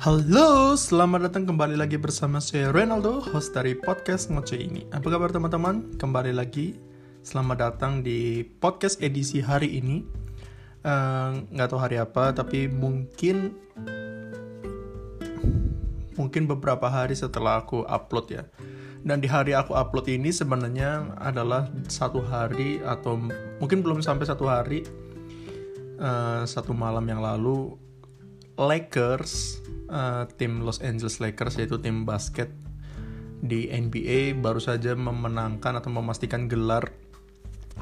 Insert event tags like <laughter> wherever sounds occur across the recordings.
Halo, selamat datang kembali lagi bersama saya Renaldo, host dari podcast Ngoce ini. Apa kabar teman-teman? Kembali lagi, selamat datang di podcast edisi hari ini. Eh, Nggak tahu hari apa, tapi mungkin mungkin beberapa hari setelah aku upload ya. Dan di hari aku upload ini sebenarnya adalah satu hari atau mungkin belum sampai satu hari, eh, satu malam yang lalu Lakers, uh, tim Los Angeles Lakers yaitu tim basket di NBA baru saja memenangkan atau memastikan gelar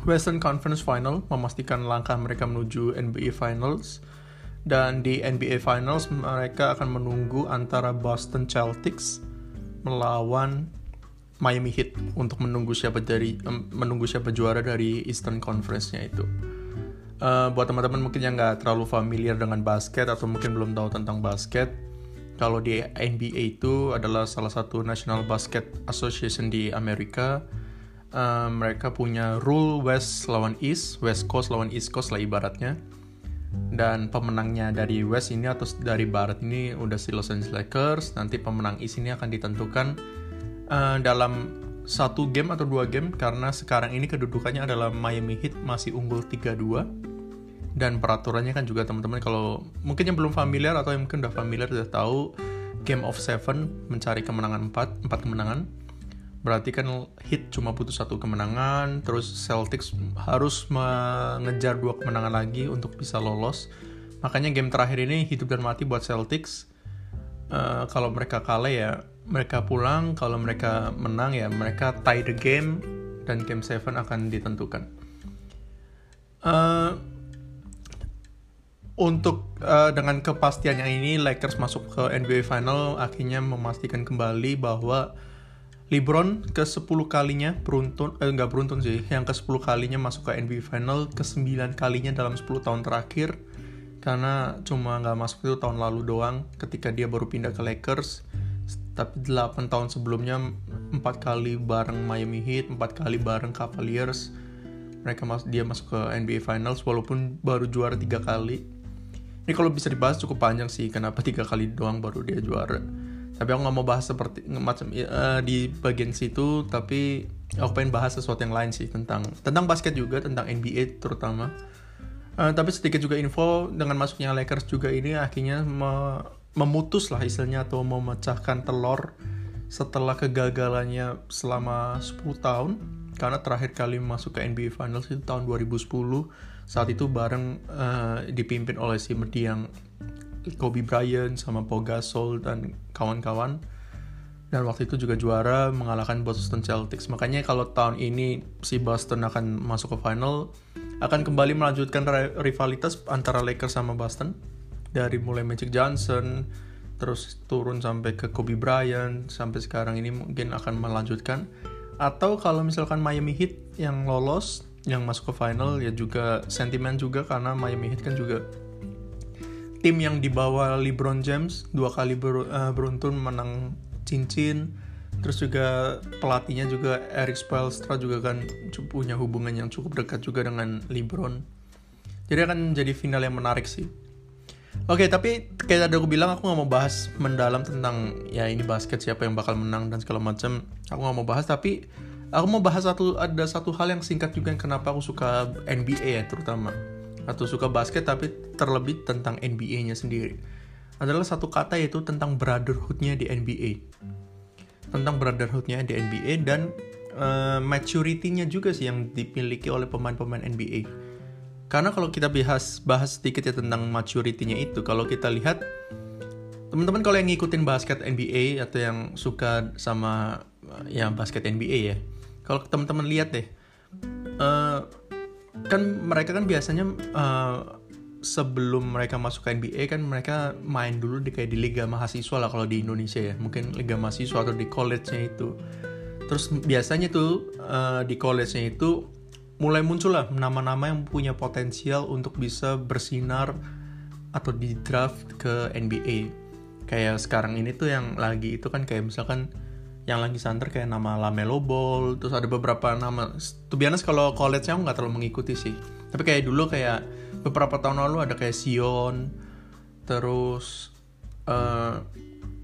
Western Conference Final, memastikan langkah mereka menuju NBA Finals. Dan di NBA Finals mereka akan menunggu antara Boston Celtics melawan Miami Heat untuk menunggu siapa dari menunggu siapa juara dari Eastern Conference-nya itu. Uh, buat teman-teman mungkin yang nggak terlalu familiar dengan basket atau mungkin belum tahu tentang basket, kalau di NBA itu adalah salah satu National Basket Association di Amerika. Uh, mereka punya rule West lawan East, West Coast lawan East Coast lah ibaratnya. Dan pemenangnya dari West ini atau dari Barat ini udah si Los Angeles Lakers. Nanti pemenang East ini akan ditentukan uh, dalam satu game atau dua game karena sekarang ini kedudukannya adalah Miami Heat masih unggul 3-2 dan peraturannya kan juga teman-teman kalau mungkin yang belum familiar atau yang mungkin udah familiar udah tahu game of seven mencari kemenangan 4 4 kemenangan. Berarti kan hit cuma butuh satu kemenangan terus Celtics harus mengejar dua kemenangan lagi untuk bisa lolos. Makanya game terakhir ini hidup dan mati buat Celtics. Uh, kalau mereka kalah ya mereka pulang kalau mereka menang ya mereka tie the game dan game 7 akan ditentukan. Uh, untuk uh, dengan kepastian yang ini Lakers masuk ke NBA Final akhirnya memastikan kembali bahwa LeBron ke 10 kalinya beruntun eh enggak beruntun sih yang ke 10 kalinya masuk ke NBA Final ke 9 kalinya dalam 10 tahun terakhir. Karena cuma nggak masuk itu tahun lalu doang ketika dia baru pindah ke Lakers tapi 8 tahun sebelumnya 4 kali bareng Miami Heat 4 kali bareng Cavaliers. Mereka mas dia masuk ke NBA Finals walaupun baru juara tiga kali. Ini kalau bisa dibahas cukup panjang sih kenapa tiga kali doang baru dia juara. Tapi aku nggak mau bahas seperti macam uh, di bagian situ tapi aku pengen bahas sesuatu yang lain sih tentang tentang basket juga tentang NBA terutama. Uh, tapi sedikit juga info dengan masuknya Lakers juga ini akhirnya me memutus lah istilahnya atau memecahkan telur setelah kegagalannya selama 10 tahun. Karena terakhir kali masuk ke NBA Finals itu tahun 2010 saat itu bareng uh, dipimpin oleh si mendiang Kobe Bryant sama Pau Gasol dan kawan-kawan. Dan waktu itu juga juara mengalahkan Boston Celtics. Makanya kalau tahun ini si Boston akan masuk ke final akan kembali melanjutkan rivalitas antara Lakers sama Boston dari mulai Magic Johnson terus turun sampai ke Kobe Bryant sampai sekarang ini mungkin akan melanjutkan. Atau kalau misalkan Miami Heat yang lolos yang masuk ke final ya juga sentimen juga karena Miami Heat kan juga tim yang dibawa LeBron James dua kali ber, uh, beruntun menang cincin. Terus juga pelatihnya juga Eric Spoelstra juga kan punya hubungan yang cukup dekat juga dengan LeBron. Jadi akan jadi final yang menarik sih Oke, okay, tapi kayak tadi aku bilang aku nggak mau bahas mendalam tentang ya ini basket siapa yang bakal menang dan segala macam. Aku nggak mau bahas, tapi aku mau bahas satu ada satu hal yang singkat juga yang kenapa aku suka NBA ya terutama. Atau suka basket tapi terlebih tentang NBA-nya sendiri. Adalah satu kata yaitu tentang brotherhood-nya di NBA tentang brotherhood-nya di NBA dan uh, maturity-nya juga sih yang dimiliki oleh pemain-pemain NBA karena kalau kita bahas bahas sedikit ya tentang maturity-nya itu kalau kita lihat teman-teman kalau yang ngikutin basket NBA atau yang suka sama ya basket NBA ya kalau teman-teman lihat deh uh, kan mereka kan biasanya uh, sebelum mereka masuk ke NBA kan mereka main dulu di kayak di liga mahasiswa lah kalau di Indonesia ya mungkin liga mahasiswa atau di college-nya itu. Terus biasanya tuh uh, di college-nya itu mulai muncul lah nama-nama yang punya potensial untuk bisa bersinar atau di draft ke NBA kayak sekarang ini tuh yang lagi itu kan kayak misalkan yang lagi santer kayak nama Lamelo Ball terus ada beberapa nama. Tuh biasa kalau college aku nggak terlalu mengikuti sih. Tapi kayak dulu kayak beberapa tahun lalu ada kayak Sion terus uh,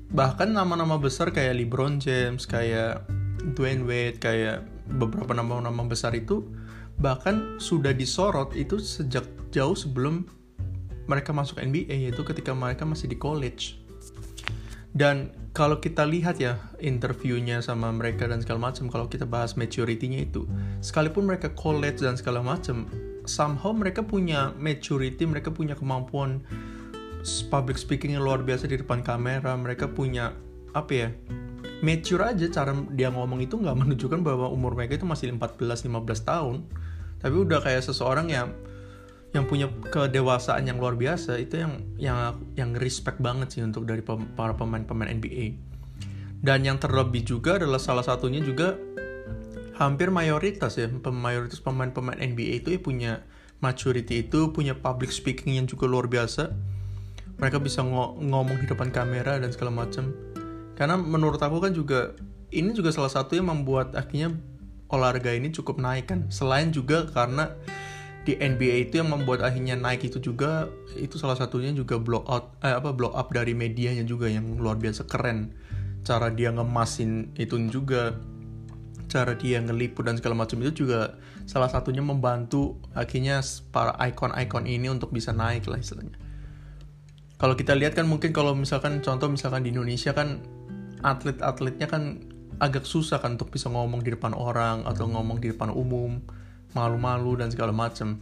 bahkan nama-nama besar kayak LeBron James kayak Dwayne Wade kayak beberapa nama-nama besar itu bahkan sudah disorot itu sejak jauh sebelum mereka masuk NBA yaitu ketika mereka masih di college. Dan kalau kita lihat ya interviewnya sama mereka dan segala macam kalau kita bahas maturity-nya itu sekalipun mereka college dan segala macam somehow mereka punya maturity mereka punya kemampuan public speaking yang luar biasa di depan kamera mereka punya apa ya mature aja cara dia ngomong itu nggak menunjukkan bahwa umur mereka itu masih 14-15 tahun tapi udah kayak seseorang yang yang punya kedewasaan yang luar biasa itu yang yang yang respect banget sih untuk dari para pemain-pemain NBA dan yang terlebih juga adalah salah satunya juga hampir mayoritas ya mayoritas pemain-pemain NBA itu ya punya maturity itu punya public speaking yang juga luar biasa. Mereka bisa ngomong di depan kamera dan segala macam. Karena menurut aku kan juga ini juga salah satu yang membuat akhirnya olahraga ini cukup naik kan selain juga karena di NBA itu yang membuat akhirnya naik itu juga itu salah satunya juga blow out eh, apa blow up dari medianya juga yang luar biasa keren cara dia ngemasin itu juga cara dia ngeliput dan segala macam itu juga salah satunya membantu akhirnya para ikon-ikon ini untuk bisa naik lah istilahnya. Kalau kita lihat kan mungkin kalau misalkan contoh misalkan di Indonesia kan atlet-atletnya kan agak susah kan untuk bisa ngomong di depan orang atau ngomong di depan umum, malu-malu dan segala macam.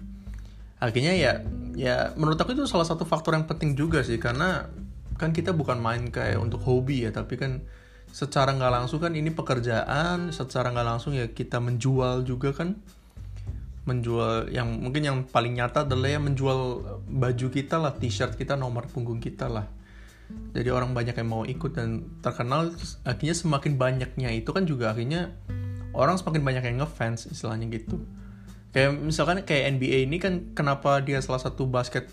Akhirnya ya ya menurut aku itu salah satu faktor yang penting juga sih karena kan kita bukan main kayak untuk hobi ya tapi kan secara nggak langsung kan ini pekerjaan secara nggak langsung ya kita menjual juga kan menjual yang mungkin yang paling nyata adalah ya menjual baju kita lah t-shirt kita nomor punggung kita lah jadi orang banyak yang mau ikut dan terkenal akhirnya semakin banyaknya itu kan juga akhirnya orang semakin banyak yang ngefans istilahnya gitu kayak misalkan kayak NBA ini kan kenapa dia salah satu basket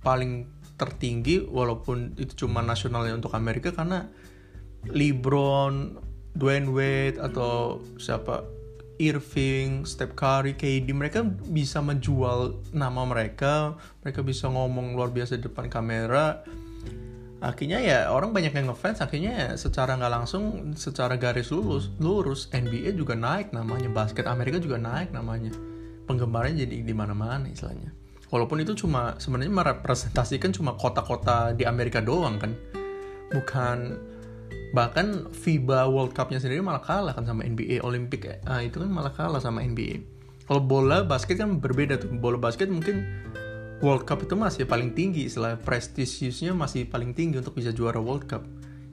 paling tertinggi walaupun itu cuma nasionalnya untuk Amerika karena LeBron, Dwayne Wade atau siapa Irving, Steph Curry, KD mereka bisa menjual nama mereka, mereka bisa ngomong luar biasa di depan kamera. Akhirnya ya orang banyak yang ngefans, akhirnya ya secara nggak langsung, secara garis lurus, lurus NBA juga naik namanya, basket Amerika juga naik namanya. Penggemarnya jadi di mana-mana istilahnya. Walaupun itu cuma sebenarnya merepresentasikan cuma kota-kota di Amerika doang kan, bukan bahkan FIBA World Cup-nya sendiri malah kalah kan sama NBA Olympic uh, itu kan malah kalah sama NBA kalau bola basket kan berbeda tuh. Bola basket mungkin World Cup itu masih paling tinggi istilah prestisiusnya masih paling tinggi untuk bisa juara World Cup.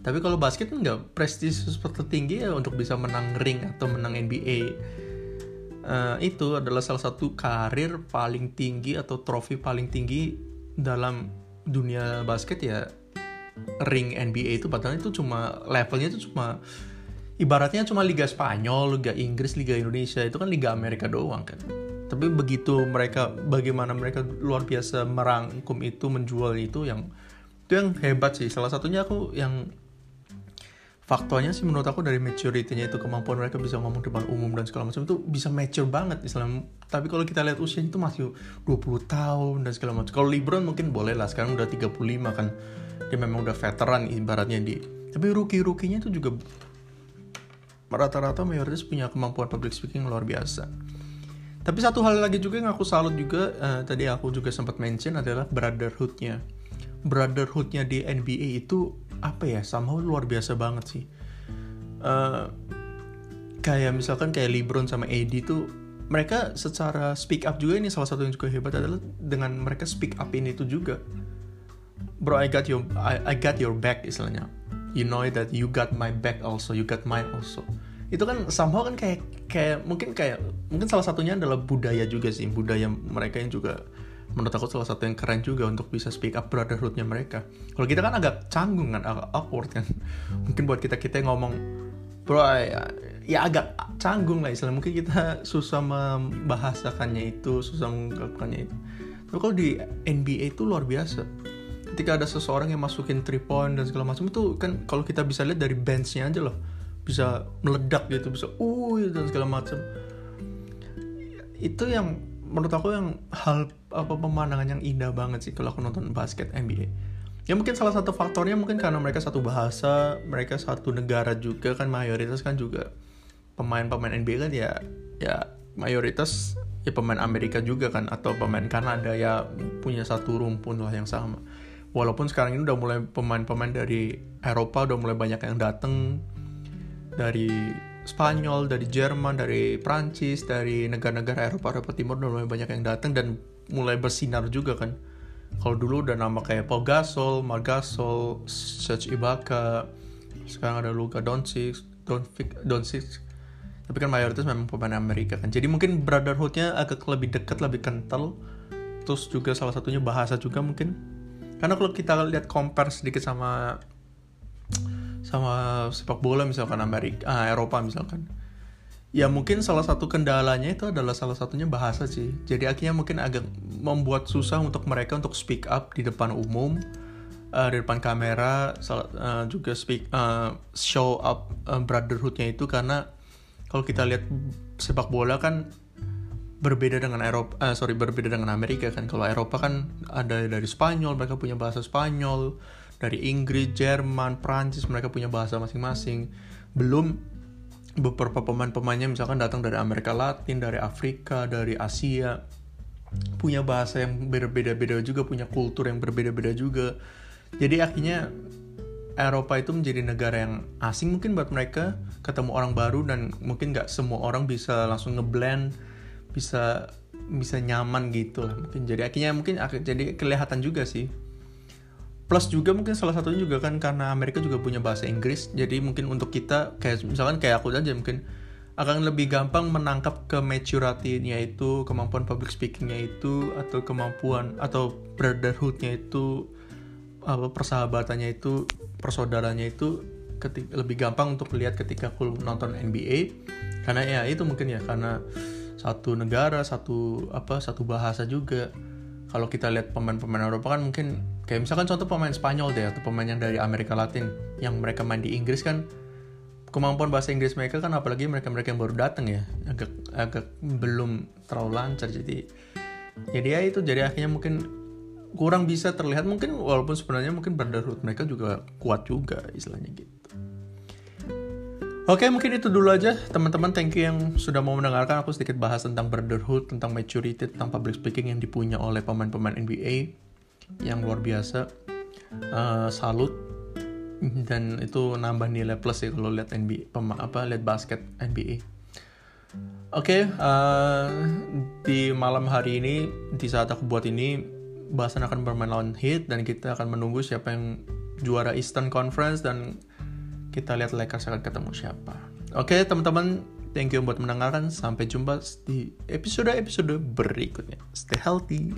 Tapi kalau basket enggak prestisius tertinggi ya untuk bisa menang ring atau menang NBA uh, eh, itu adalah salah satu karir paling tinggi atau trofi paling tinggi dalam dunia basket ya. Ring NBA itu padahal itu cuma levelnya itu cuma ibaratnya cuma Liga Spanyol, Liga Inggris, Liga Indonesia itu kan Liga Amerika doang kan. Tapi begitu mereka bagaimana mereka luar biasa merangkum itu menjual itu yang itu yang hebat sih. Salah satunya aku yang faktornya sih menurut aku dari maturity-nya itu kemampuan mereka bisa ngomong depan umum dan segala macam itu bisa mature banget Islam. Tapi kalau kita lihat usia itu masih 20 tahun dan segala macam. Kalau LeBron mungkin boleh lah sekarang udah 35 kan dia memang udah veteran ibaratnya di tapi rookie rukinya itu juga rata-rata mayoritas punya kemampuan public speaking luar biasa tapi satu hal lagi juga yang aku salut juga uh, tadi aku juga sempat mention adalah brotherhoodnya. Brotherhoodnya di NBA itu apa ya? Somehow luar biasa banget sih. Uh, kayak misalkan kayak LeBron sama AD tuh mereka secara speak up juga ini salah satu yang juga hebat adalah dengan mereka speak up ini tuh juga. Bro I got your I, I got your back istilahnya. You know that you got my back also you got mine also itu kan somehow kan kayak kayak mungkin kayak mungkin salah satunya adalah budaya juga sih. Budaya mereka yang juga menurut aku salah satu yang keren juga untuk bisa speak up brotherhoodnya mereka. Kalau kita kan agak canggung kan agak awkward kan. <laughs> Mungkin buat kita kita ngomong bro ya, agak canggung lah istilahnya. Mungkin kita <laughs> susah membahasakannya itu susah mengungkapkannya itu. Tapi kalau di NBA itu luar biasa. Ketika ada seseorang yang masukin three point dan segala macam itu kan kalau kita bisa lihat dari benchnya aja loh bisa meledak gitu bisa uh dan segala macam. Itu yang menurut aku yang hal apa pemandangan yang indah banget sih kalau aku nonton basket NBA ya mungkin salah satu faktornya mungkin karena mereka satu bahasa mereka satu negara juga kan mayoritas kan juga pemain-pemain NBA kan ya ya mayoritas ya pemain Amerika juga kan atau pemain Kanada ya punya satu rumpun lah yang sama. Walaupun sekarang ini udah mulai pemain-pemain dari Eropa udah mulai banyak yang datang dari Spanyol, dari Jerman, dari Prancis, dari negara-negara Eropa, Eropa Timur udah mulai banyak yang datang dan mulai bersinar juga kan. Kalau dulu udah nama kayak Paul Gasol, Marc Gasol, Serge Ibaka, sekarang ada Luka Doncic, Doncic. Tapi kan mayoritas memang pemain Amerika kan. Jadi mungkin brotherhoodnya agak lebih dekat, lebih kental. Terus juga salah satunya bahasa juga mungkin. Karena kalau kita lihat compare sedikit sama sama sepak bola misalkan Amerika ah, Eropa misalkan. Ya mungkin salah satu kendalanya itu adalah salah satunya bahasa sih. Jadi akhirnya mungkin agak membuat susah untuk mereka untuk speak up di depan umum uh, di depan kamera uh, juga speak uh, show up uh, brotherhoodnya itu karena kalau kita lihat sepak bola kan berbeda dengan Eropa, uh, sorry berbeda dengan Amerika kan. Kalau Eropa kan ada dari Spanyol, mereka punya bahasa Spanyol dari Inggris, Jerman, Prancis mereka punya bahasa masing-masing. Belum beberapa pemain-pemainnya misalkan datang dari Amerika Latin, dari Afrika, dari Asia, punya bahasa yang berbeda-beda juga, punya kultur yang berbeda-beda juga. Jadi akhirnya Eropa itu menjadi negara yang asing mungkin buat mereka ketemu orang baru dan mungkin nggak semua orang bisa langsung ngeblend bisa bisa nyaman gitu lah mungkin jadi akhirnya mungkin jadi kelihatan juga sih plus juga mungkin salah satunya juga kan karena Amerika juga punya bahasa Inggris jadi mungkin untuk kita kayak misalkan kayak aku aja mungkin akan lebih gampang menangkap ke maturity-nya itu kemampuan public speaking-nya itu atau kemampuan atau brotherhood-nya itu apa persahabatannya itu persaudaranya itu ketika, lebih gampang untuk lihat ketika aku nonton NBA karena ya itu mungkin ya karena satu negara satu apa satu bahasa juga. Kalau kita lihat pemain-pemain Eropa kan mungkin kayak misalkan contoh pemain Spanyol deh atau pemain yang dari Amerika Latin yang mereka main di Inggris kan kemampuan bahasa Inggris mereka kan apalagi mereka-mereka yang baru datang ya agak agak belum terlalu lancar jadi jadi ya itu jadi akhirnya mungkin kurang bisa terlihat mungkin walaupun sebenarnya mungkin brotherhood mereka juga kuat juga istilahnya gitu Oke, mungkin itu dulu aja teman-teman. Thank you yang sudah mau mendengarkan. Aku sedikit bahas tentang brotherhood, tentang maturity, tentang public speaking yang dipunya oleh pemain-pemain NBA yang luar biasa. Uh, salut dan itu nambah nilai plus ya kalau lihat NBA pema, apa lihat basket NBA. Oke, okay, uh, di malam hari ini di saat aku buat ini bahasan akan bermain lawan Heat dan kita akan menunggu siapa yang juara Eastern Conference dan kita lihat Lakers akan ketemu siapa. Oke, okay, teman-teman, thank you buat mendengarkan. Sampai jumpa di episode-episode berikutnya. Stay healthy.